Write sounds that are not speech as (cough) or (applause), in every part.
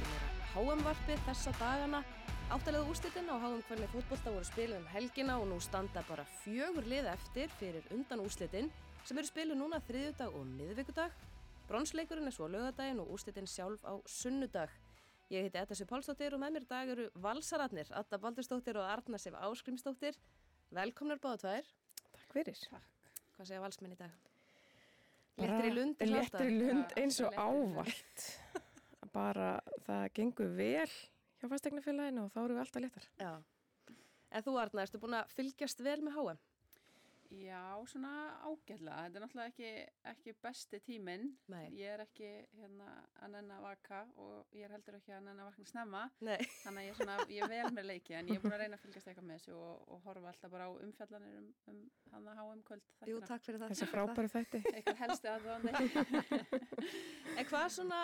meira HM-varpið þessa dagana. Áttalega úrslitin á HM hvernig fótbollta voru spiluð um helgina og nú standa bara fjögur lið eftir fyrir undan úrslitin sem eru spiluð núna þriðjudag og miðvíkudag. Bronsleikurinn er svo lögadaginn og úrslitin sjálf á sunnudag. Ég heiti Edda Sif Pálsdóttir og með mér dag eru valsaratnir, Adda Baldursdóttir og Arna Sif Áskrimsdóttir. Velkomnar báða tvær. Takk fyrir. Takk. Hvað segja valsmenn í dag? Bara Léttir í lund? Léttir í lund eins og ávallt. (laughs) Bara það gengur vel hjá fastegnafélaginu og þá eru við alltaf léttar. Já. En þú Arna, ertu búin að fylgjast vel með HM? Já, svona ágætlega. Þetta er náttúrulega ekki, ekki besti tíminn. Nei. Ég er ekki hérna, að nenn að vaka og ég er heldur ekki að nenn að vakna snemma. Nei. Þannig að ég er, svona, ég er vel með leiki en ég er búin að reyna að fylgjast eitthvað með þessu og, og horfa alltaf bara á umfjallanir um, um hann að HM kvöld. Jú, takk fyrir það. Þessi frábæru þætti. Eitthvað helsti aðvöndi. (laughs) En hvað svona,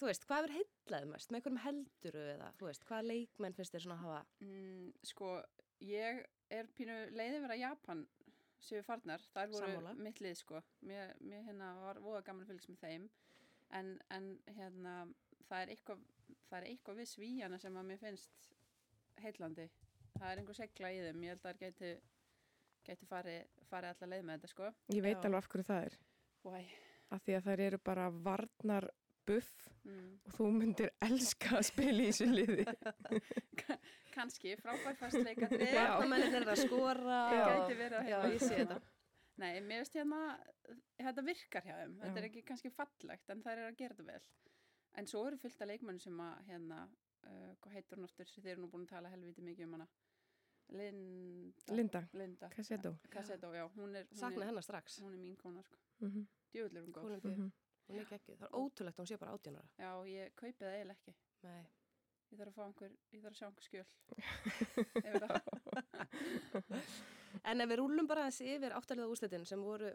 þú veist, hvað er heitlaðið mest? Með einhverjum helduru eða, þú veist, hvaða leikmenn finnst þér svona að hafa? mm, sko, ég er pínu leiði vera Japan séu farnar. Það voru Sammála. mitt lið, sko. Mér, mér hérna var voða gaman að fylgjast með þeim. En, en hérna, það er eitthvað, það er eitthvað við svíjana sem að mér finnst heillandi. Það er einhver segla í þeim. Ég held að það geti, geti farið fari alla leið með þetta, sko. Ég veit Já. alveg af hverju það er. Væ, Af því að þær eru bara varnar buff mm. og þú myndir elska að spila í þessu liði. (laughs) Kanski, frábær fastleikandi. (laughs) Varnamennin er að skora. Já. og- Gæti verið að Já, ég sé þetta. Nei, mér veist hérna, þetta virkar hjá þeim. Þetta Já. er ekki kannski fallegt, en þær eru að gera þetta vel. En svo eru fullt af leikmennu sem að, hérna, uh, hvað heitur hún aftur, sem þeir eru nú búin að tala helviti mikið um hana. Linda. Linda, Linda. Cassetto. Kassetto, já. Hún er, hún Sakna er, hennar strax. hún er mín kona, sko. Mm Djöfull er hún góð. Kólumbíu. -hmm. Hún er ekki, það er ótrúlegt að hún sé bara átjónara. Já, ég kaupi það eiginlega ekki. Nei. Ég þarf að fá einhver, ég þarf að sjá einhver skjöl. (laughs) En ef við rúlum bara þessi yfir áttalega úrslitin sem voru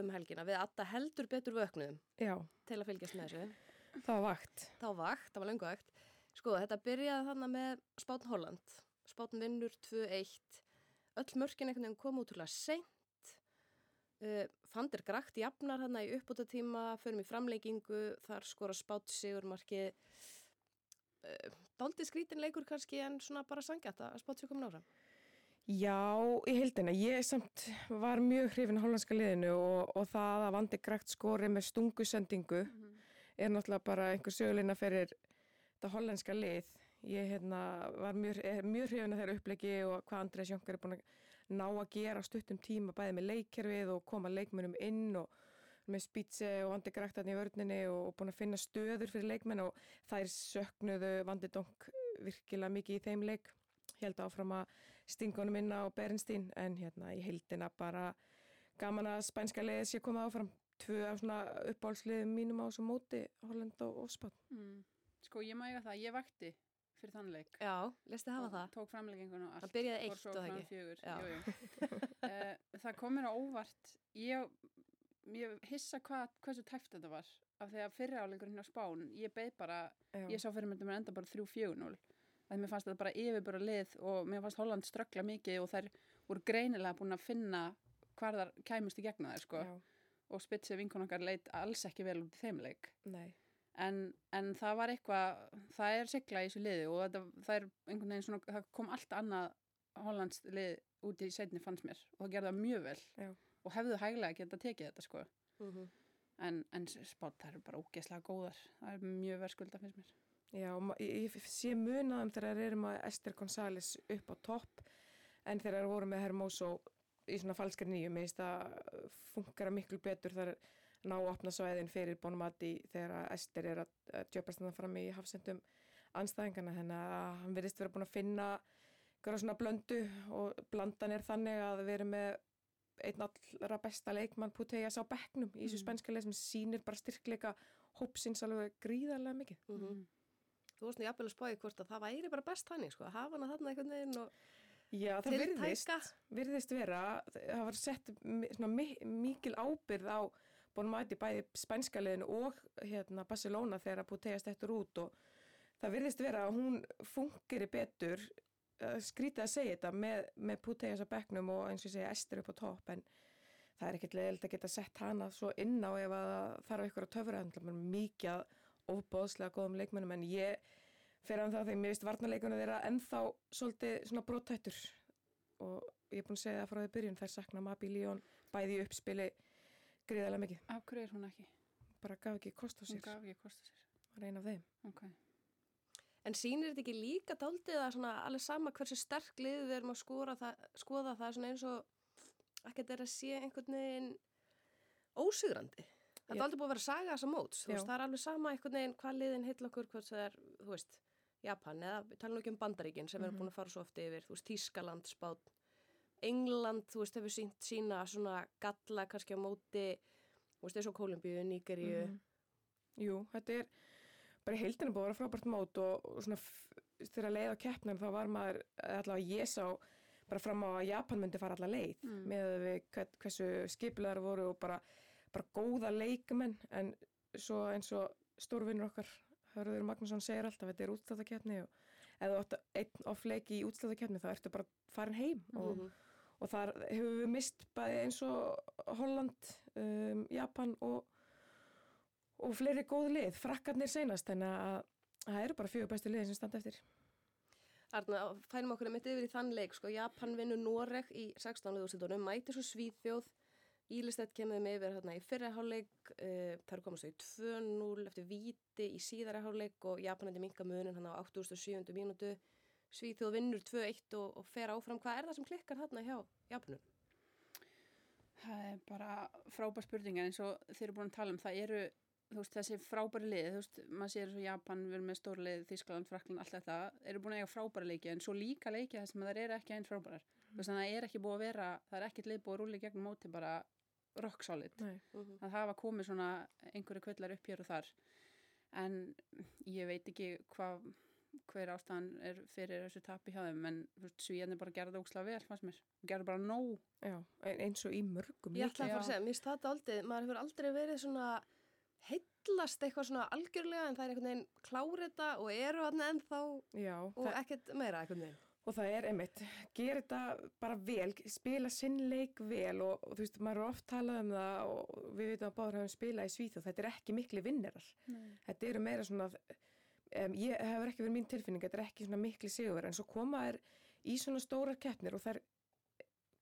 um helgina, við alltaf heldur betur vöknuðum Já, til að fylgjast með þessu. það var vakt. Það var vakt, það var löngu vakt. Sko, þetta byrjaði þannig með Spátn Holland. Spátn vinnur 2-1. Öll mörkin einhvern veginn kom útrúlega seint. Uh, Fandir Grakt jafnar hann í uppbúta tíma, förum í framleikingu, þar skora Spát sigurmarki. Uh, Dálítið skrítin leikur kannski en svona bara sangjart að Spát sér komin áfram. Já, í heildina. Ég samt var mjög hrifin á hollandska liðinu og, og það að vandi grækt skori með stungusendingu er náttúrulega bara einhver söguleina fyrir þetta hollandska lið. Ég hérna, var mjög, mjög hrifin að þeirra upplegi og hvað Andrés Jónkar er búin að ná að gera stuttum tíma bæði með leikkerfið og koma leikmennum inn og með spýtse og vandi grækt í vörninni og, og búin að finna stöður fyrir leikmenn og þær söknuðu vandi donk virkilega mikið í þeim leik held áfram að stingunum minna á Bernstein en hérna í heildina bara gaman að spænska liðið sé komið áfram tvö af svona uppáhaldsliðum mínum á þessu móti Holland og, og Spán. Mm. Sko, ég mæga það, ég vakti fyrir þann leik. Já, lestu hafa það. Tók framlegginguna og allt. Það byrjaði eitt svo og það ekki. Fjögur, jú, jú. Eh, það kom mér á óvart. Ég, ég hissa hvað, hversu tæft þetta var. Af því að fyrri áleikurinn á Spán, ég beð bara, Já. ég sá fyrir myndum að enda bara 3-4-0. Að mér fannst þetta bara yfirbúra lið og mér fannst Holland ströggla mikið og þær voru greinilega búin að finna hvar þar kæmust í gegna þær, sko. Já, Og Spitsi vinkon okkar leit alls ekki vel út í þeim leik. nei. En, en það var eitthvað, það er sigla í þessu liði og þetta, það er einhvern veginn svona, það kom allt annað Hollands lið út í setni fannst mér og það gerði það mjög vel Já. og hefðu hæglega geta tekið þetta sko. Mm En, en spátt, það eru bara ógeðslega góðar, það er mjög verðskulda finnst mér. Já, ég, ég sé munaðum þegar þeir eru með Esther González upp á topp en þegar þeir voru með Hermoso í svona falskar nýju, mér finnst það funkar miklu betur þar ná að opna svæðin fyrir Bonamati þegar að Esther er að að djöpast þannig fram í hafsendum anstæðingana þannig að hann verðist vera búin að finna einhverja svona blöndu og blandan er þannig að við erum með einn allra besta leikmann Putejas á bekknum í þessu Mm. spænska leið sem sýnir bara styrkleika hópsins alveg gríðarlega mikið. -hmm. Þú varst nú jafnvel að spáði hvort að það væri bara best þannig, sko, að hafa hana þarna einhvern veginn og Já, það virðist, virðist vera, það var sett mikil ábyrð á Bonmati bæði spænska liðinu og hérna Barcelona þegar að Puteja stettur út og það virðist vera að hún fungeri betur uh, skrítið að segja þetta með, með Putejas á bekknum og eins og segja Ester upp á topp en það er ekkert leiðilegt að geta sett hana svo inn á ef að þarf eitthvað að töfra hann mikið að ofbóðslega góðum leikmennum en ég fer að það þegar mér veist varnarleikunum þeirra ennþá svolítið svona brottættur og ég er búin að segja það frá því byrjun þær sakna Mabi Líón bæði uppspili gríðarlega mikið, Af hverju er hún ekki? bara gaf ekki kost á Hún sér, gaf ekki kosta sér. var ein af þeim Ok. En sýnir þetta ekki líka daldið að svona alveg sama hversu sterk liðið við erum að skora það, skoða það er svona eins og ekkert er að sé einhvern veginn ósigrandi. Það er aldrei búið að vera að saga þessa móts. Veist, það er alveg sama einhvern veginn hvað liðin heitla okkur, hvort það er, þú veist, Japan eða talum nú ekki um Bandaríkin sem við erum Mhm. búin að fara svo oft yfir, þú veist, Tískaland, Spát, England, þú veist, hefur sínt sína svona galla kannski á móti, þú veist, eins og Kólumbíu, Nígeríu. Mhm. Jú, þetta er bara heildinu búið að vera frábært mót og, og svona þegar leið á keppnum þá var maður allavega ég sá bara fram á að Japan myndi fara alla leið Mm. með við hversu skipilegar voru og bara, bara góða leikmenn en svo eins og stórvinnur okkar Hörður Magnússon segir alltaf þetta er útsláttakeppni og ef þú átt einn offleik í útsláttakeppni þá ertu bara farin heim og, Mhm. Og þar hefur við mist bæði eins og Holland, um, Japan og, og fleiri góð lið, frakkarnir seinast þannig að það eru bara fjögur bestu liðin sem standa eftir. Arna, fænum okkur mitt yfir í þann leik, sko, Japan vinnur Noreg í 16. úrslitunum, mætir svo Svíþjóð, Ílistett kemur þeim yfir hérna í fyrra hálfleik, uh, þar komast þau í 2-0 eftir víti í síðara hálfleik og Japan hefði minka munin hann á 87. mínútu, Svíþjóð vinnur 2-1 og, og fer áfram, hvað er það sem klikkar þarna hjá Japanum? Það er bara frábær spurningar eins og þeir eru búin að tala um það eru þú veist, þessi frábæri lið, þú veist, maður sér svo Japan, við erum með stór lið, Þískland, Frakland, allt þetta, eru búin að eiga frábæri leiki en svo líka leiki þess að það eru ekki eins frábærar. Þú veist, það er ekki búið að vera, það er ekkert lið búið að rúli gegnum móti bara rock solid. Nei. Mm Það hafa komið svona einhverju kvillar upp hér og þar. En ég veit ekki hvað, hver ástæðan er fyrir þessu tapi hjá þeim, en veist, svíjarnir bara gerða óksla vel, fannst mér. Gerða bara nóg. Já, ein- eins og í mörgum Ég ætla að fara að segja, mér þetta aldrei, maður hefur aldrei verið svona heitlast eitthvað svona algjörlega en það er einhvern veginn klárita og eru hann ennþá Já, og það, ekkert meira einhvern veginn. og það er einmitt, gera þetta bara vel, spila sinn leik vel og, og þú veist, maður er oft talað um það og við veitum að báður hefum spilað í Svíþjóð, þetta er ekki mikli vinnerar. Nei. Þetta eru meira svona, um, ég hefur ekki verið mín tilfinning, þetta er ekki svona mikli sigur, en svo koma þær í svona stórar keppnir og þær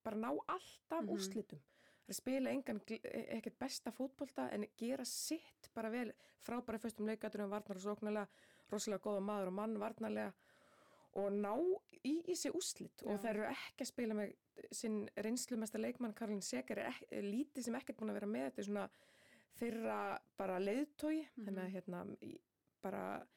bara ná alltaf Mhm. úrslitum. Það er spila engan, gl- ekkert besta fótbolta en gera sitt bara vel, frábæra fyrstum leikaturum, varnar og sóknarlega, rosalega góða maður og mann varnarlega og ná í, í sig úrslit. Og þær eru ekki að spila með sinn reynslumesta leikmann Karlin Seger er er lítið sem ekkert búin að vera með. Þetta er svona þeirra bara leiðtói þannig að hérna bara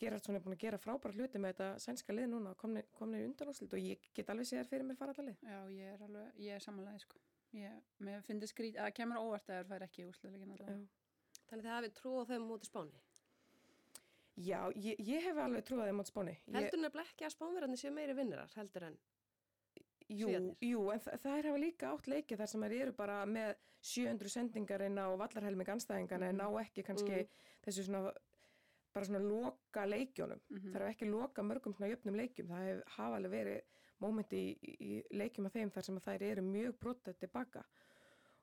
Gerardsson er búin að gera frábæra hluti með þetta sænska lið núna og komni, komni undan úrslit og ég get alveg séð þær fyrir mér fara allar lið Já, ég er alveg, ég er samanlega, sko. Ég, mér finnst skrít, að það kemur á óvart að það fær ekki úrsluleikin alltaf. Já. Þannig þið hafið trú á þeim mútið spáni. Já, ég, ég hef alveg trúið þeim átt spáni Heldur nefnilega ekki að spánverðarnir séu meiri vinnirar heldur en jú, jú, en þa það er hafa líka átt leiki þar sem þær eru bara með 700 sendingar inn á vallarhelming anstæðingana en ná ekki kannski Mm. þessu svona bara svona loka leikjónum Mhm. það er ekki loka mörgum svona jöfnum leikjum það hef, hafa alveg verið mómenti í, í leikjum af þeim þar sem að þær eru mjög brotað tilbaka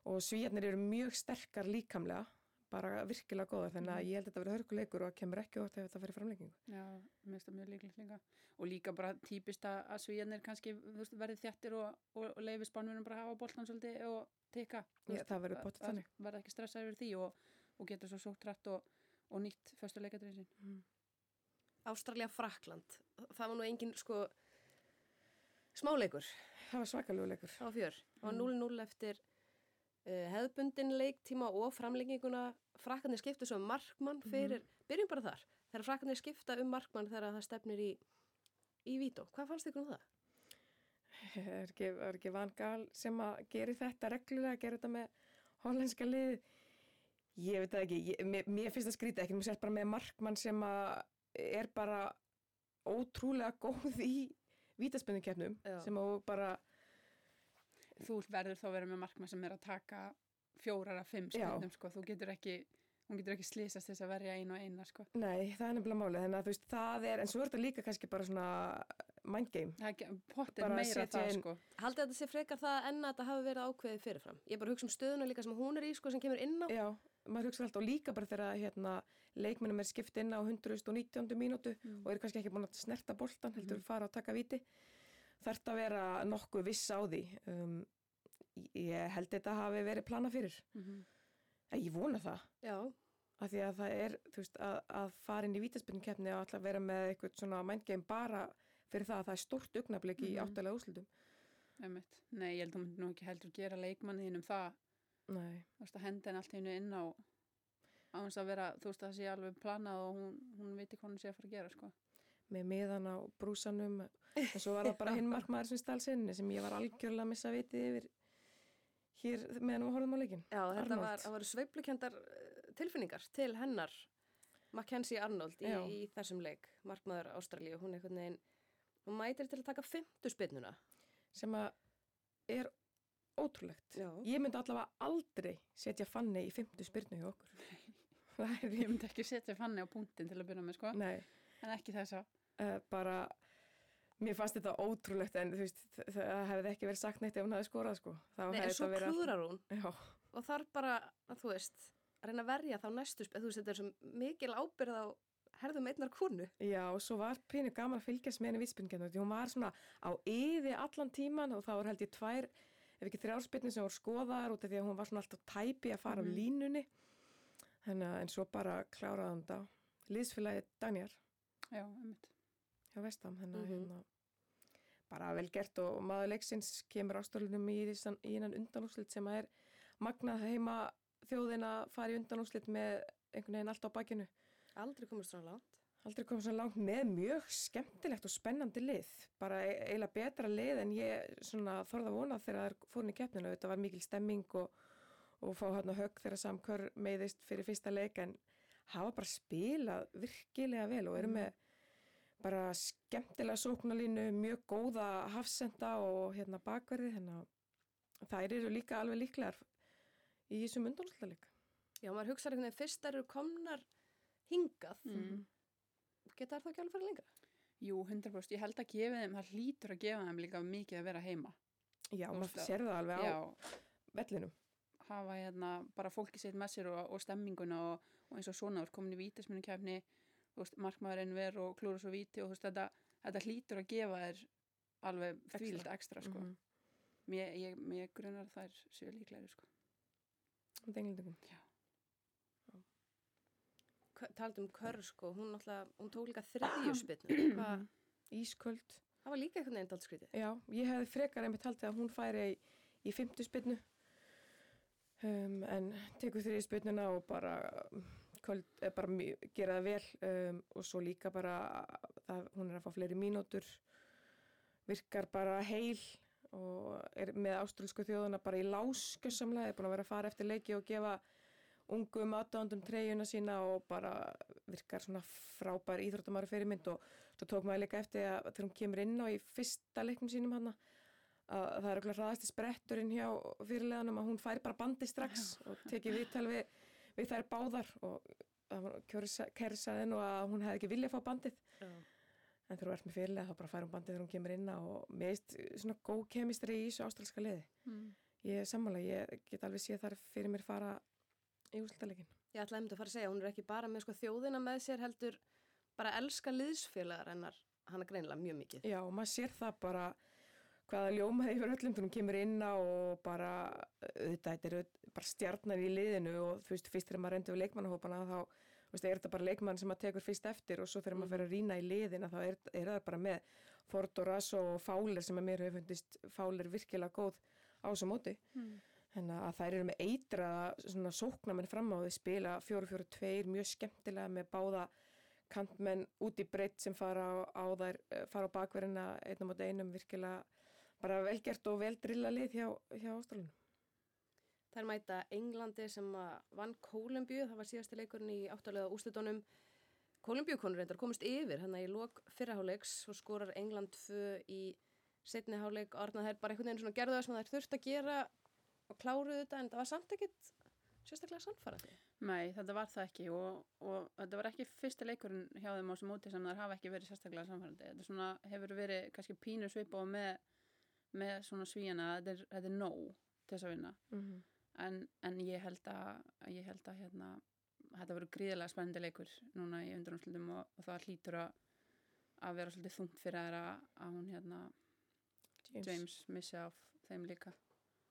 og svíjarnir eru mjög sterkar líkamlega bara virkilega góðar þannig að ég held að þetta verið hörkuleikur og kemur ekki óvart ef þetta fyrir framlengingu Já, mér finnst það mjög líklegt líka. Og líka bara típist að, að svíjarnir kannski verði þjættir og, og, og leifi spánunum bara að hafa boltan svolítið og teka. Já, það verður að- að þannig. Verða ekki stressaður yfir því og, og getur svo sótt rætt og, og nýtt fyrstu leikadrið sin. Ástralja Frakland. Það var nú engin sko smáleikur það var svakalegu leikur á fjör. Það var Mm. 0-0 eftir uh, hefðbundin leiktíma og framlenginguna. Frakkanir skiptu svo um markmann fyrir, byrjum bara þar, þegar frakkanir skipta um markmann þegar það stefnir í, í vító. Hvað fannst ykkur um það? er ekki, er ekki Van Gaal sem að gera þetta reglulega, gera þetta með hollenska lið ég veit það ekki, ég, mér, mér finnst það skrítið ekki, mér sést bara með markmann sem að er bara ótrúlega góð í vítaspennukefnum Já. sem að bara Þú verður þá að vera með markmann sem er að taka fjórar af fimm stundum, sko. Þú getur ekki, hún getur ekki slýsast þess að verja einu og eina, sko. nei, það er nefnilega málið, þannig að þú veist, það er en svo er þetta líka kannski bara svona mind game Það er Bara meira það, inn- sko. Haldið að þetta sé frekar það en að þetta hafi verið ákveðið fyrirfram. Ég bara hugsa um stöðuna líka sem hún er í, sko, sem kemur inn á. já, maður hugsa alltaf líka bara þegar hérna, leikmennum er skipt inn á 119. mínútu Mm. og eru kannski ekki búin að snerta boltan, heldur Mhm. fara og taka viti þarf að vera nokkuð viss á því um, ég held þetta hafi verið plana fyrir Mhm. en ég vona það Já, af því að það er veist, að, að fara inn í vítaspinnkefni og alltaf vera með eitthvað svona mindgame bara fyrir það að það er stórt augnablik í Mhm. áttalega Einmitt. Nei, ég held að myndi nú ekki heldur gera leikmanniðin um það Nei, þú veist að henda henni allt í hennu inn á á hans að vera, þú veist að það sé alveg planað og hún, hún viti hvað hún sé að fara að gera sko. með miðan á brúsanum en svo var það bara hinn markmaður sem stál sinni sem ég var algjörlega að missa vitið yfir hér meðan við horfum á leikin Já þetta var, það voru sveiplukendar tilfinningar til hennar Mackenzie Arnold í, í þessum leik, markmaður Ástralíu, hún er einhvern veginn, hún mætir til að taka fymtu spinnuna. sem að er ótrúlegt Já. ég myndi allavega aldrei setja fanni í fymtu spyrnu hjá okkur (laughs) ég myndi ekki setja fanni á punktin til að byrja með sko. Nei, en ekki þessa uh, bara mér fannst þetta ótrúlegt en þú veist, það hefði ekki verið sagt neitt ef hún hefði skorað sko Þá Nei, en svo allt- klúðrar hún Já, og þarf bara, að þú veist, að reyna að verja þá næstu spinn, þú veist, þetta er svo mikil ábyrð á herðum einnar konu. Já, og svo var pínu gaman að fylgjast með henni vísbyrninginu. Hún var svona á yði allan tíman og það var held ég tvær, ef ekki þrjárspyrnir sem voru skoðaðar út af því að hún var svona alltaf tæpi að fara Mhm. af línunni. Þannig að en svo bara kláraði hún þetta. Liðsfélagi Danjar já, einmitt hjá Vestam. Þannig að Mhm. hérna, bara vel gert og maður leiksins kemur ástörlunum í, einan undanúslit sem að er magnað heima þjóðin að fara í undanúslit með einhvern veginn allt á bakinu. Aldrei komist svona langt. Aldrei komið svo langt með mjög skemmtilegt og spennandi lið bara e- eiginlega betra lið en ég svona þorða vona þegar það er fórin í keppninu þetta var mikil stemming og, og fá hérna högg þegar samkör meiðist fyrir fyrsta leik en hafa bara spilað virkilega vel og eru Mhm. með bara skemmtilega sóknalínu mjög góða hafsenda og hérna bakverði þannig að þær eru líka alveg líklegar í þessum undanúslaleik Já, maður hugsaður einhvern veginn, fyrst þær eru komnar hingað, mm. Geta þær þá ekki alveg farið lengra? jú, 100% ég held að gefa þeim, það hlýtur að gefa þeim líka mikið að vera heima Já, Þú maður sér það alveg á já, vellinum hafa hérna bara fólki sitt með sér og, og stemminguna og, og eins og svona, þú ert komin í vítisminu kefni þú veist, markmaðurinn ver og klúra svo víti og þú veist, þetta, þetta hlýtur að gefa þér alveg þvílitt ekstra, sko. Mhm. mér, ég, mér grunar að þær séu líklegri, sko. Með englendingum. Talað um kör, sko, hún hún tók líka þriðju (clears throat) spinnu. Hvað- Ísköld. Það var líka einhvern veginn dalt skrítið. Já, ég hefði frekar einmitt haldið að hún færi í, í fymtu spynnu um, en tekur þrið spynnuna og bara, um, köld, eh, bara mjög- gera það vel um, og svo líka bara það, hún er að fá fleiri mínútur virkar bara heil og er með ástralsku þjóðuna bara í láskjössamlega, er búin að vera að fara eftir leiki og gefa ungum aðdáðandum treyjuna sína og bara virkar svona frábær íþróttamæru fyrirmynd og svo tók maður líka eftir að þegar hún kemur inn á í fyrsta leiknum sínum hana að það er okkur hraðasti spretturinn hjá fyrirleganum að hún fær bara bandi strax og tekið viðtal við, við þær báðar og Kerri sagði nú að hún hefði ekki viljað að fá bandið Já. en þegar þú ert með fyrirlega þá bara fær hún bandið þegar hún kemur inn á og mér veist svona góð kemistri í þessu ástralska liði Mm. ég er sammála, ég get alveg séð þar fyrir mér fara í úrslutaleikin Ég ætlaði einmitt að fara að segja, hún er ekki bara með sko þjóðina með sér heldur bara elska liðsfélagar hennar hana greinilega mjög mikið. Já, og maður sér það bara hvaða ljómaði yfir öllum þegar hún kemur inn á og bara þetta er auðvitað bara stjarnar í liðinu og þú veist, fyrst þegar maður reyndur við leikmannahópana þá þú veist, er þetta bara leikmann sem maður tekur fyrst eftir og svo þegar maður fer að rýna í liðina þá er, er það bara með Ford og Rass og Fáler sem að mér hefur fundist Fáler virkilega góð á þessu móti Mm. Þannig að þær eru með eitraða svona sóknamenn fram á því spila 4-4-2 mjög skemmtilega með báða kantmenn út í breytt sem fara á, á þær, eh, fara á bakverðina einnum á einum virkilega bara velgert og vel drilla lið hjá, hjá Ástralunum. Er mæta Englandi sem að vann Kólumbíu, það var síðasti leikurinn í áttalega úslitunum. Kólumbíukonur reyndar komist yfir, hann í lok fyrraháleiks og skorar England 2 í setni háleik og orðnað þær bara einhvern veginn svona gerðu það sem þær þurft að gera og kláruðu þetta en það var samt ekkit sérstaklega sannfærandi. Nei, þetta var það ekki og, og þetta var ekki fyrsti leikurinn hjá þeim á þessu móti sem þær hafa ekki verið sérstaklega samfærandi. Þetta svona, hefur verið kannski pínu svipa og með, með svona svíjana, þetta er, þetta er nóg til þess að vinna. Mm -hmm. en, en ég held að ég held að hérna þetta verður gríðilega spennandi leikur núna í undanúrslutum og, og það hlýtur að að vera svolítið þungt fyrir þær að, að hún hérna James. James missi af þeim líka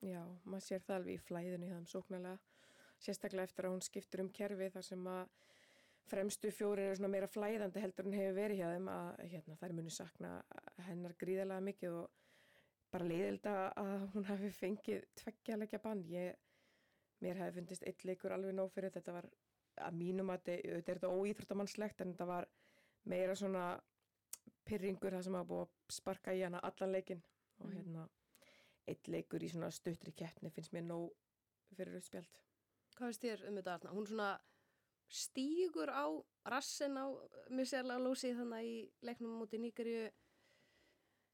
Já, maður sér það alveg í flæðinu í það um sóknarlega. Sérstaklega eftir að hún skiptur um kerfi þar sem að fremstu fjóri eru svona meira flæðandi heldur en hefur verið hjá þeim að hérna, þær muni sakna hennar gríðarlega mikið og bara leiðilda að hún hafi fengið tveggjalegja bann. Ég, mér hefði fundist eitt leikur alveg nóg fyrir þetta var að mínum að þetta er þetta óýþróttamannslegt en þetta var meira svona pyrringur það sem hafa búið að sparka í hana allan leikin og Mhm. hérna eitt leikur í svona stuttri keppni finnst mér nóg fyrir uppspjald. Hvað finnst þér um þetta Arna? Hún svona stígur á rassin á Michelle Alósi þannig í leiknum múti Níkarju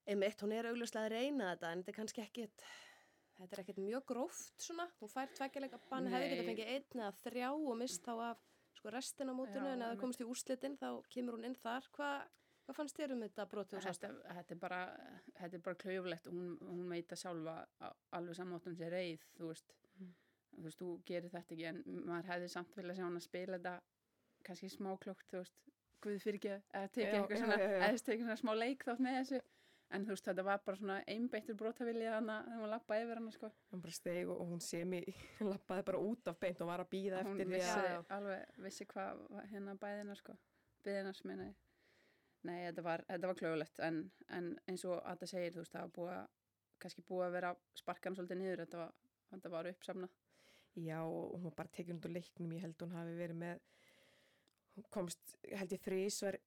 einmitt, hún er augljóslega að reyna þetta en þetta er kannski ekkit þetta er ekkit mjög gróft svona hún fær tveggjuleika bann, hefði Nei. geta fengið einn eða þrjá og mist þá af sko restin á mótinu Já, en ef það komist í úrslitin þá kemur hún inn þar Hva, hvað fannst þér um þetta brotið og sást? þetta, þetta er bara bara klauflegt hún, hún veit að sjálfa alveg samáttum sér reið þú veist, Mm. þú veist, þú gerir þetta ekki en maður hefði samt vilja sjá hann að spila þetta kannski smáklókt, þú veist Guð fyrir ekki, tekið Já, eitthvað svona eða tekið svona smá leik þátt með þessu en þú veist, þetta var bara svona einbeittur brotavilja þannig að hún lappa yfir hann sko. Hún bara steg og hún sem í lappaði (laughs) bara út af beint og var að býða hún eftir því vissi, að Já, já. alveg vissi hvað hérna bæðina sko, byðinars meina ég nei, þetta var, þetta var klögulegt en, en eins og að það segir þú veist, það var búið að kannski búið að vera sparkan svolítið niður, þetta var, þetta var uppsamnað Já, og hún var bara tekið undir leiknum, ég held hún hafi verið með, komst, held ég þrísvar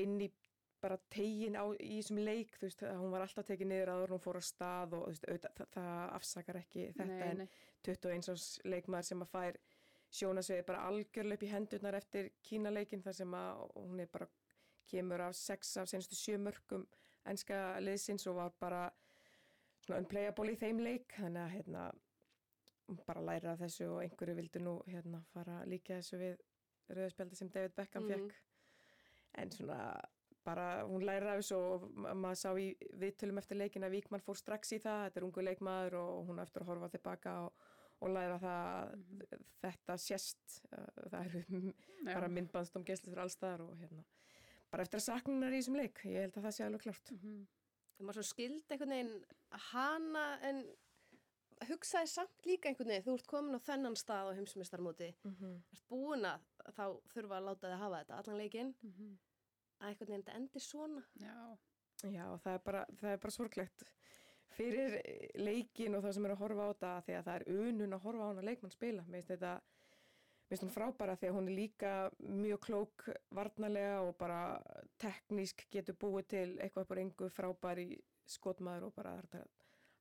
inn í bara tegin á, í þessum leik, þú veist, hún var alltaf tekið niður áður, en hún fór á stað og þú veist, auðvitað, það, það afsakar ekki þetta nei, en nei, 21 árs leikmaður sem að fær sjónasviði bara algjörlega upp í hendurnar eftir kínaleikin þar sem að hún er bara kemur af sex af senastu sjö mörgum enska liðsins og var bara svona unplayable í þeim leik þannig að hérna bara læra þessu og einhverju vildi nú hérna fara líka þessu við rauðspjaldi sem David Beckham Mhm. fekk en svona bara hún læra þessu og ma- maður sá í viðtölum eftir leikin að Víkmann fór strax í það, þetta er ungu leikmaður og hún eftir að horfa tilbaka og, og læra það að Mhm. þetta sést, uh, það eru bara myndbandstum geislistur allstaðar og hérna bara eftir að saknunar í þessum leik, ég held að það sé alveg klart. Mhm. Þegar maður svo skildi einhvern veginn hana en hugsaði samt líka einhvern veginn, þú ert komin á þennan stað á heimsumestarmóti, Mm -hmm. ert búin að þá þurfa að láta þið hafa þetta allan leikinn, Mhm. að einhvern veginn þetta endir svona. já, Já, það er bara, það er bara sorglegt fyrir leikin og það sem er að horfa á þetta því að það er unun að horfa á hana leikmann spila. Finnst þetta, finnst hún frábæra því að hún er líka mjög klók varnarlega og bara teknísk getur búið til eitthvað bara engu frábær í skotmaður og bara að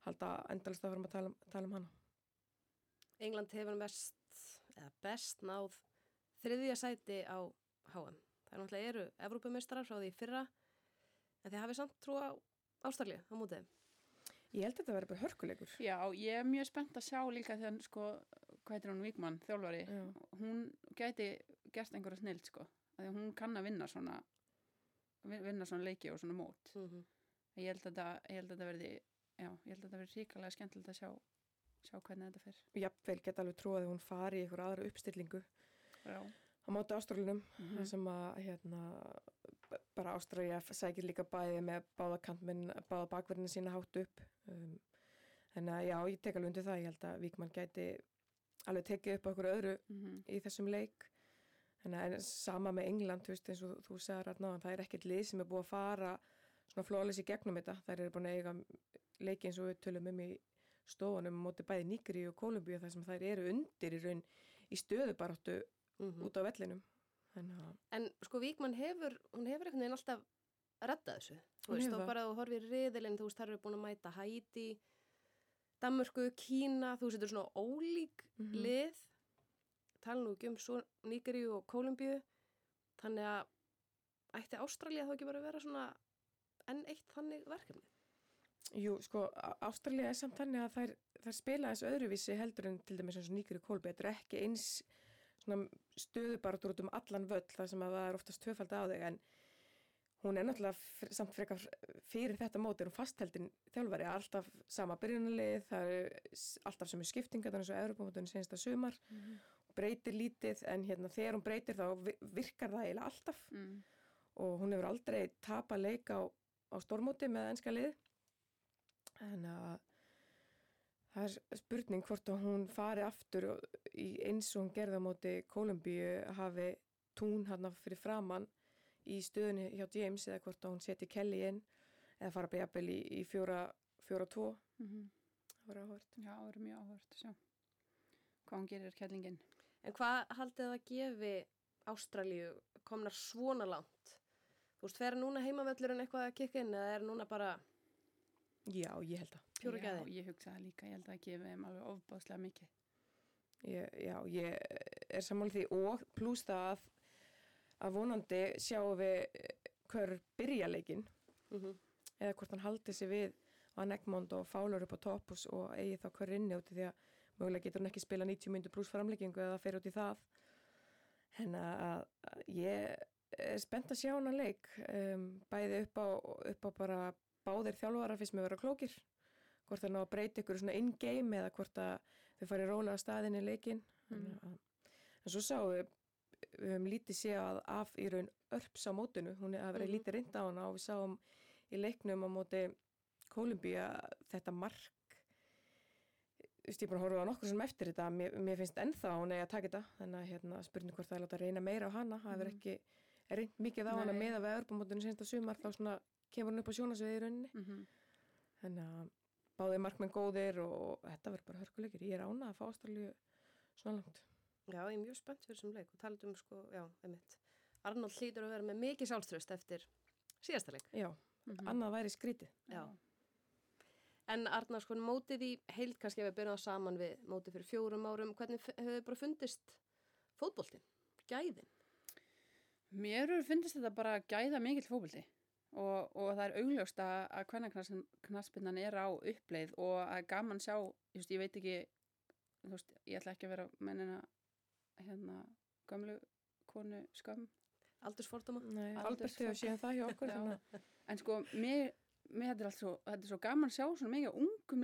halda endalist að fara að tala, um- tala um hana. England hefur mest, eða best náð þriðja sæti á HM. Það er náttúrulega eru Evrópumestrar frá því í fyrra, en þið hafið samt trú á Ástralju á mótið. Ég held að þetta verður bara hörkuleikur. já, ég er mjög spennt að sjá líka þegar sko, hvað heitir hún Víkmann, þjálfari Já. hún gæti gert einhverja snild sko, að því hún kann að vinna svona vin- vinna svona leiki og svona mót Mm -hmm. ég held að þetta, ég held að þetta verði já, ég held að þetta verði ríkalega skemmtilegt að sjá sjá hvernig þetta fer Jafnvel geta alveg trúið að hún fari í einhver aðra uppstillingu já, á móti ástralunum. Mhm. það sem að hérna, bara Ástralja sækir líka bæði með báða kantminn, báða bakverðinu sína hátt upp um, þannig að já, ég tek alveg undir það ég held að Víkmann gæti alveg tekið upp okkur öðru mm í þessum leik að en sama með England þú veist eins og þú sagði rætna það er ekkert lið sem er búið að fara svona flóðlis í gegnum þetta, þær eru búin að eiga leiki eins og við tölum um í stofunum móti bæði Níkri og Kolumbíu þar sem þær eru undir í raun í stöðubaráttu Mhm. út á vellinum þannig að En sko Víkmann hefur, hún hefur einhvern veginn alltaf reddað þessu. Þú veist, það. bara þú horfir riðilinn, þú veist, þar eru búin að mæta Hæti, Danmörku, Kína, þú er svona ólík Mhm. lið, tala nú ekki um svo Nígeríu og Kólumbíu, þannig að ætti Ástralja þá ekki bara að vera svona enn eitt þannig verkefni. Jú, sko, Á- Ástralía er samt þannig að þær, þær spila eins öðruvísi heldur en til dæmis eins og nýkri kólbi. Þetta er ekki eins svona stöðubaratur út um allan völl þar sem að það er oftast tvöfald á þig en hún er náttúrulega samt frekar fyrir þetta móti er hún fastheldin þjálfari, alltaf sama byrjunarlið, það eru alltaf sem er skiptinga, þannig að Europamótunni senst að sumar, Mhm. breytir lítið en hérna þegar hún breytir þá vi- virkar það eiginlega alltaf Mm. og hún hefur aldrei tapa leik á, á stórmóti með enska lið en að það er spurning hvort að hún fari aftur eins og hún gerði á móti Kolumbíu hafi tún hann fyrir framann í stöðunni hjá James eða hvort að hún seti Kelly inn eða fara bara jafnvel í, í fjóra, fjóra tvo Mhm. það var áhvert Já, það er mjög áhört hvað hún gerir kellingin. En hvað haldið það að gefi Ástralíu komnar svona langt? Þú veist, fer núna heimavöllurinn eitthvað að kikka inn eða er núna bara já, ég held að pjúra Já, gæði? ég hugsa það líka, ég held að það gefi þeim alveg ofbáðslega mikið. ég, já, ég er sammála því og pluss það að, að vonandi sjáum við hver byrja leikinn Mm eða hvort hann haldi sig við Van Egmond og Fowler upp á topp og, eigi þá hver inni út í því að mögulega getur hann ekki spila 90 myndu pluss framleggingu eða fer út í það en að, að ég er spennt að sjá hann leik um, bæði upp á, upp á bara báðir þjálfara fyrst með vera klókir hvort það ná að breyta ykkur svona in-game eða hvort að þau farið rólega að staðin í leikin Mhm. mm. en svo sáum við við höfum lítið séð af í raun örps á mótinu, hún er að vera Mhm. lítið reynda á hana og við sáum í leiknum á móti Kolumbía þetta mark. Þú veist, ég bara horfa á nokkur sem eftir þetta. Mér, mér finnst ennþá hún eigi að taka þetta. Þannig að hérna, spurning hvort það er láta að reyna meira á hana. Það hefur Mhm. ekki reynd mikið á hana Nei. með að við örbumótinu senst að sumar. Þá svona kemur hún upp á sjónasviði í rauninni. Mm -hmm. þannig að báðið markmenn góðir og, og þetta verður bara hörkuleikir. Ég er ánað að fá ástralju svona langt Já, ég er mjög spennt fyrir þessum leik og talað um sko, já, einmitt. Arnold hlýtur að vera með mikið sjálfströst eftir síðasta leik. já, Mhm. annað væri skrítið Já. En Arnar, sko, mótið í heild kannski ef við byrjum saman við mótið fyrir fjórum árum, hvernig hefur þið bara fundist fótboltinn, gæðin? Mér hefur finnist þetta bara gæða mikill fókbalti og, og það er augljóst að, að hvernig knaspinnan er á uppleið og að gaman sjá, veist, ég veit ekki, þú veist, ég ætla ekki að vera mennina hérna gömlu konu skömm Aldursfordóma? Nei, Albert hefur séð það hjá okkur En sko, mér, mér þetta er allt svo, þetta er svo gaman að sjá svona mikið ungum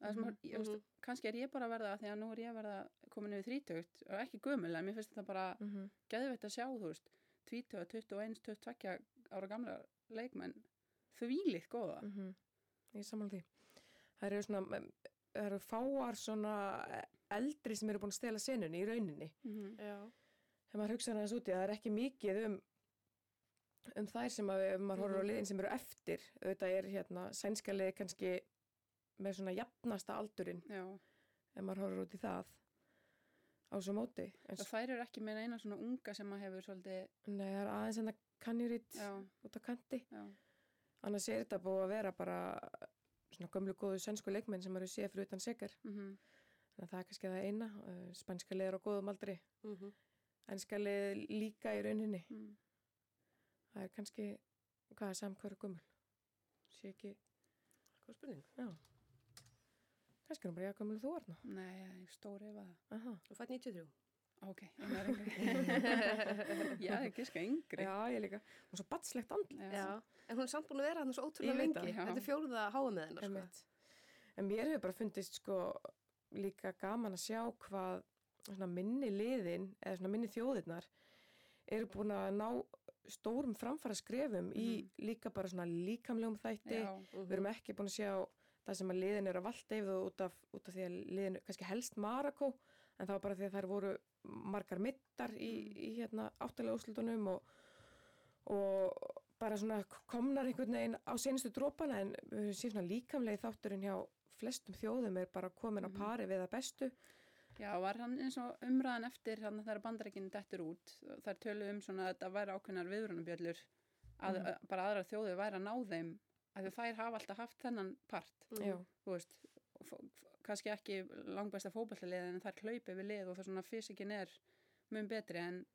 Mhm, mm -hmm. kannski er ég bara að verða að því að nú er ég að verða komin yfir þrítögt og ekki gömul, en mér finnst þetta bara Mhm. geðveitt að sjá, þú veist, 20, 21, 22 ára gamla leikmenn þvílíkt góða. Mhm. Ég er samanlega því. Það eru svona, það eru fáar svona eldri sem eru búin að stela senunni í rauninni. Mm Já. Þegar maður hugsa aðeins úti að það er ekki mikið um, um þær sem að ef maður horfir á Mhm. liðin sem eru eftir. Auðvitað er hérna sænska liði kannski með svona jafnasta aldurinn Já, ef maður horfir út í það á svo móti. En, og þær eru ekki með eina svona unga sem að hefur svolítið, nei, það er aðeins en það kannjuritt út á kanti. já, Annars er þetta búið að vera bara svona gömlu góðu sænsku leikmenn sem eru séð fyrir utan sekar. mm Þannig að það er kannski það eina. Uh, Spænska liður á góðum aldri. Mm Ennska lið líka í rauninni. mm. Það er kannski, hvað er hverju gömul? Sé ekki, Hvað spurning? já. Kannski er hún bara, já, gömul og þú varna. Nei, ég er stór ef að, Aha. Þú fætt 93. ok, ég (laughs) er yngri. Já, ekki sko yngri. Já, ég líka. Og svo batslegt andl. Já. En hún er samt búin að vera hann svo ótrúlega lengi. Þetta er fjóruða háa með hennar, sko. En mér hefur bara fundist sko líka gaman að sjá hvað minni liðin eða minni þjóðirnar eru búin að ná stórum framfara skrefum í líka bara svona líkamlegum þætti. Já, Mhm. Við erum ekki búin að sjá það sem að liðin eru að valda yfir út af, út af því að liðin kannski helst Marako en það var bara því að þær voru margar mittar í, Mm. í hérna áttalega úslutunum og, og bara svona komnar einhvern veginn á senustu drópana en við höfum séð svona líkamlegi þátturinn hjá flestum þjóðum er bara komin á Mhm. pari við það bestu. Já, var hann eins og umræðan eftir þannig að þegar bandarækinn dettur út þar töluðu um svona að þetta væri ákveðnar viðrunabjöllur að, Mhm. að bara aðra þjóðu væri að ná þeim að þær hafa alltaf haft þennan part. Já, þú veist, kannski ekki langbæsta fótballtalið en þær hlaupi við lið og það svona fysikin er mun betri en,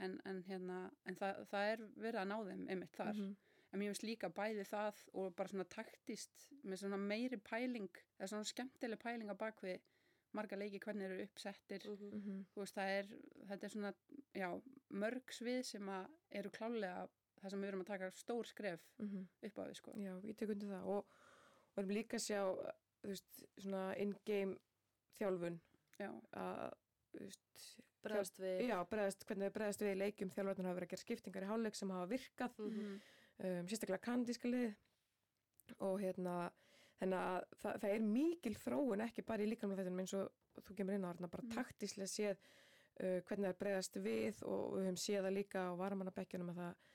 en, en, hérna, en það, það er verið að ná þeim einmitt þar Mhm. En mér finnst líka bæði það og bara svona taktist með svona meiri pæling eða svona skemmtileg pæling á bakvið marga leiki hvernig eru uppsettir Mhm. Mhm. þú veist það er þetta er svona já, mörg svið sem að eru klálega það sem við erum að taka stór skref mhm. upp á við sko. Já, ég tek undir það og erum líka að sjá þú veist, svona in-game þjálfun Já, að Bregðast við. já, bregðast, hvernig bregðast við í leikjum þjálfarnir hafa verið að gera skiptingar í hálfleik sem hafa virkað Mhm. Um, sérstaklega kanadíska lið og hérna þannig að það, það er mikil þróun ekki bara í líkamlega þetta eins og þú kemur inn á þarna bara Mhm. taktíslega séð uh, hvernig það er bregðast við og við höfum séð það líka á varamannabekkjunum að það að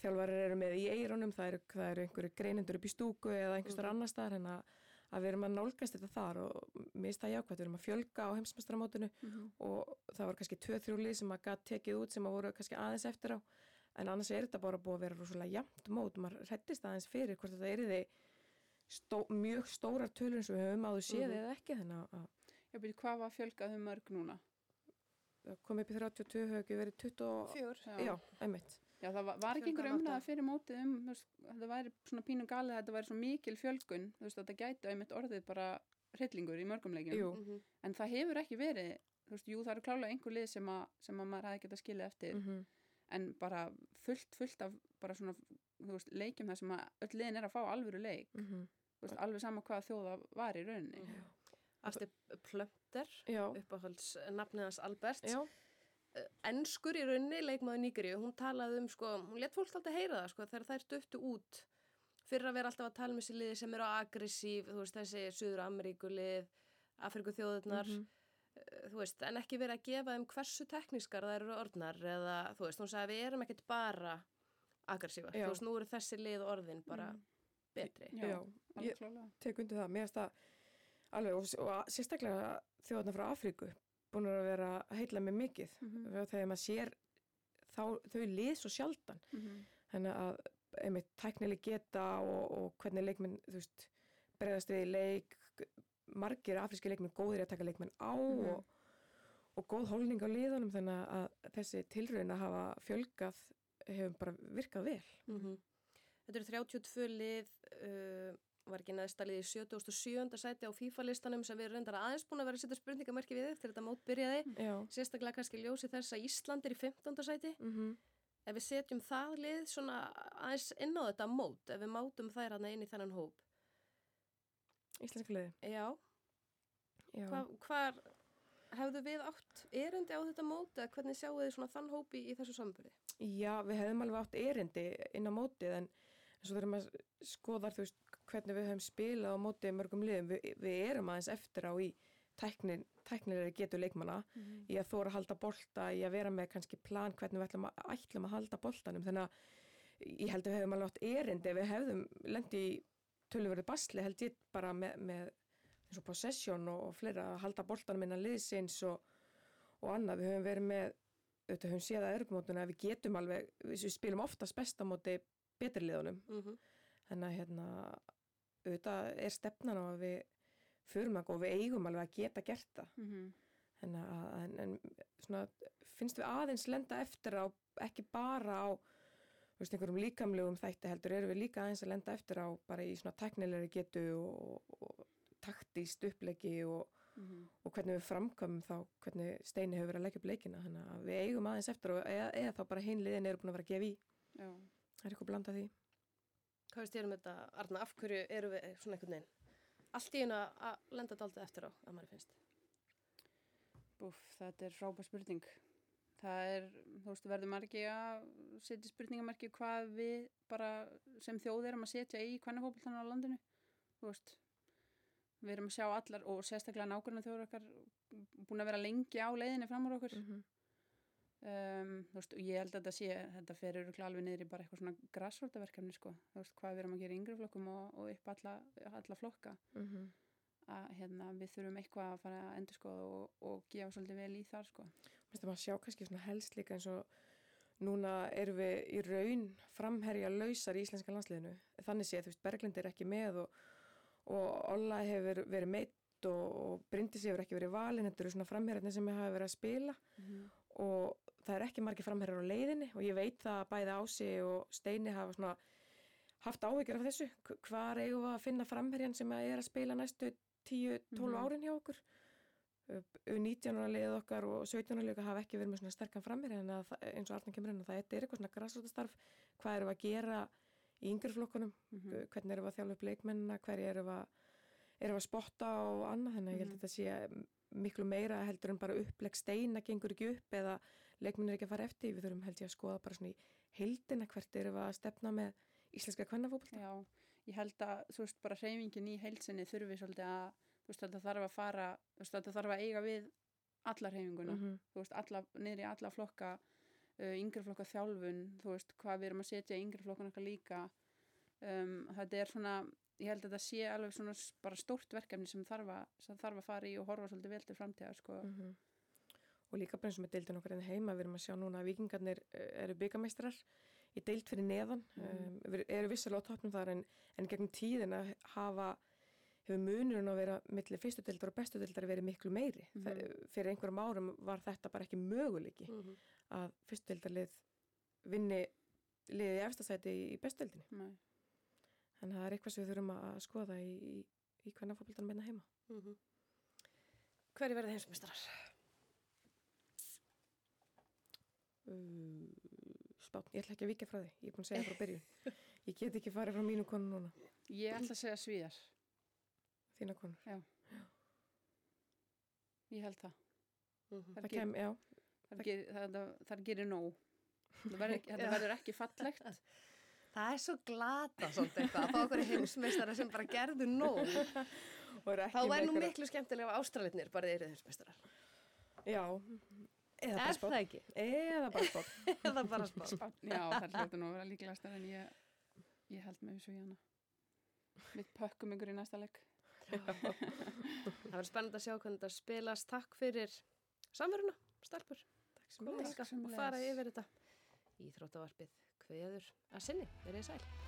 þjálfarir eru með í eironum það eru, það eru einhverju greinendur upp í stúku eða einhverstar Mhm. annar staðar en að, að við erum að nálgast þetta þar og það jákvæmt, við erum að fjölga á heimsmestramótinu Mhm. og það var kannski tvö-þrjú lið sem að gætt tekið út sem að voru kannski aðeins eftir á en annars er þetta bara búið að vera rosalega jæmt mót, maður hrættist aðeins fyrir hvort þetta er þið stó, mjög stórar tölur eins og við höfum áður séð Mhm. eða ekki þannig að Já, byrju, hvað var fjölgað um mörg núna? það kom upp í 32 hefur ekki verið 20 og, Fjör. já, einmitt Já, það var, var ekki einhver um átta. fyrir mótið um, þú þetta væri svona pínu galið, þetta væri svo mikil fjölgun, þú veist, þetta gæti einmitt orðið bara hryllingur í mörgum leikjum. Jú. Mhm. En það hefur ekki verið, þú veist, jú, það eru klálega einhver lið sem, að, sem að maður hefði getað skilið eftir, mm en bara fullt, fullt af bara svona, þú veist, leikjum þar sem að öll liðin er að fá alvöru leik, -hmm. þú veist, alveg sama hvaða þjóða var í rauninni. Mhm. Asti Plömter, já, uppáhalds nafnið hans Albert. já, Enskur í rauninni, leikmaður Nýgri, hún talaði um, sko, hún let fólk alltaf heyra það, sko, þegar þær döttu út fyrir að vera alltaf að tala um þessi liði sem eru aggressív, þú veist, þessi Suður Ameríkulið, Afriku þjóðurnar, Mhm. Þú veist, en ekki verið að gefa þeim hversu teknískar þær eru orðnar eða, þú veist, hún sagði við erum ekkert bara aggressívar, Já. þú veist, nú eru þessi lið orðin bara Mm. betri. Já, já, ég tek undir það mér finnst það alveg og, og sérstaklega þjóðarna frá Afríku búin að vera að heilla mig mikið Mhm. og þegar maður sér þá, þau lið svo sjaldan Mhm. þannig að einmitt tæknileg geta og, og hvernig leikminn þú veist, bregðast við í leik margir afríski leikminn góðir að taka leikminn á Mhm. og, og góð hólning á liðunum þannig að þessi tilraun að hafa fjölgað hefur bara virkað vel Mm Þetta eru 32 lið, uh, var ekki neðsta lið í 77. sæti á FIFA-listanum sem við erum reyndar aðeins búin að vera að setja spurningamörki við eftir þetta mót byrjaði. Já Sérstaklega kannski ljósi þess að Ísland er í 15. sæti. mm Ef við setjum það lið svona aðeins inn á þetta mót, ef við mátum þær hann inn í þennan hóp. Íslenska liði Já, Já. hva, hvar hefðu við átt erindi á þetta mót eða hvernig sjáu þið svona þann hópi í þessu samböri? Já, við hefðum alveg átt erindi inn á mótið en, svo þurfum að skoða veist, hvernig við höfum spilað á mótið mörgum liðum. Vi, við erum aðeins eftir á í tæknin, tæknilegri getur leikmanna Mhm. í að þóra að halda bolta, í að vera með kannski plan hvernig við ætlum að, ætlum að halda boltanum. Þannig að ég held að við hefðum alveg átt erindi ef við hefðum lendi í tölurverðu basli held ég bara með, með eins og possession og, og fleira að halda boltanum innan liðsins og, og annað. Við höfum verið með auðvitað höfum séð að örgumótuna að við getum alveg, við spilum oftast besta móti betri liðunum. Mm -hmm. Þannig að hérna, auðvitað er stefnan á að við förum að og við eigum alveg að geta gert það. Mhm. Þannig að, en, en svona, finnst við aðeins lenda eftir á, ekki bara á veist, einhverjum líkamlegum þætti heldur, erum við líka aðeins að lenda eftir á bara í svona teknilegri getu og, og taktíst upplegi og, Mhm. og hvernig við framkomum þá, hvernig Steini hefur verið að leggja upp leikina. Þannig að við eigum aðeins eftir og eða, eða þá bara hinliðin eru búin að vera að gefa í. Já. Það er eitthvað blandað því. Hvað veist ég um þetta, Arna, af hverju eru við svona einhvern veginn? Allt í einu að lenda daldið eftir á, að manni finnst. Búf, þetta er frábær spurning. Það er, þú veist, verður margi að setja spurningamarki hvað við bara sem þjóð erum að setja í kvennafókbaltanum á landinu. Þú veist, við erum að sjá allar og sérstaklega nákvæmlega þjóður okkar búin að vera lengi á leiðinni fram úr okkur. -hmm. Um, þú veist, og ég held að þetta sé, þetta fer öruglega alveg niður í bara eitthvað svona grassvortaverkefni, sko. Þú veist, hvað við erum að gera í yngri flokkum og, og upp alla, alla flokka Mm að hérna, við þurfum eitthvað að fara að endur skoða og, og gefa svolítið vel í þar sko. Mér finnst að maður sjá kannski svona helst líka eins og núna erum við í raun framherja lausar í íslenska landsliðinu. Þannig sé, þú veist, Berglind er ekki með og, og Olla hefur verið meitt og, og Bryndis hefur ekki verið valin. Þetta eru svona framherjarnir sem hafa verið að spila og það er ekki margir framherjar á leiðinni og ég veit það að bæði Ási og Steini hafa svona haft áhyggjur af þessu. H- Hvar eigum við að finna framherjan sem er að spila næstu 10-12 Mhm. árin hjá okkur? U19 liðið okkar og 17 liðið hafa ekki verið með svona sterkan framir en að, eins og Arna kemur inn að það er eitthvað svona græsrótastarf, hvað við að gera í yngri flokkunum, Mhm. uh, hvernig við að þjálfa upp leikmennina, hverju við að, við að spotta og annað, þannig að ég held Mhm. að þetta sé miklu meira heldur en bara upplegg steina gengur ekki upp eða leikmennir ekki að fara eftir, við þurfum held ég að skoða bara svona í heildina hvert við að stefna með íslenska kvennafókbalta. Já, ég held að þú veist bara hreyfingin í heilsinni þurfi svolítið að veist þetta þarf að fara þú veist þetta þarf að eiga við alla hreyfinguna Mhm. þú veist alla, niður í alla flokka uh, yngri flokka þjálfun þú veist hvað við erum að setja yngri flokkun okkar líka um, þetta er svona ég held að þetta sé alveg svona bara stórt verkefni sem þarf að, sem þarf að fara í og horfa svolítið vel til framtíðar sko. Mhm. Og líka bara eins og með deildin okkar en heima, við erum að sjá núna að vikingarnir eh, eru byggameistrar í deild fyrir neðan, Mhm. um, við eru vissulega á toppnum þar en, en gegnum tíðina hafa, hefur munurinn að vera millir fyrstu deildar og bestu deildar verið miklu meiri. Mhm. Það, fyrir einhverjum árum var þetta bara ekki möguleiki Mhm. að fyrstu deildarlið vinni liðið í efstasæti í, í bestu deildinni. Nei. En það er eitthvað sem við þurfum að skoða í, í, í hvernig fókbaltanum meina heima. Mhm. Hverju verði heimsmeistarar? Uh, spátn, ég ætla ekki að vika frá því, ég er búin að segja frá byrjun. Ég get ekki farið frá mínu konu núna, ég ætla að segja svíðar þína konur. ég held það Mhm. það, Það kem, já, það, ger, það, það, það gerir nóg verður þetta Já. verður ekki fallegt (laughs) Það er svo glata svolítið eitthvað að fá okkur heimsmeistara sem bara gerðu nóg. (laughs) Þá er nú miklu skemmtilega ástralitnir bara þeir eru heimsmeistarar. Já, eða bara Er ekki? Eða bara spátn. (laughs) Eða bara. Spánn, já, það hljóta nú að vera líklegast en ég, ég held með þessu hana við pökkum ykkur í næsta leik Það verður spennandi að sjá hvernig þetta spilast. Takk fyrir samveruna, stelpur. Takk sem sömuleiðis. fara yfir þetta. Íþróttavarpið kveður að sinni. Verið sæl.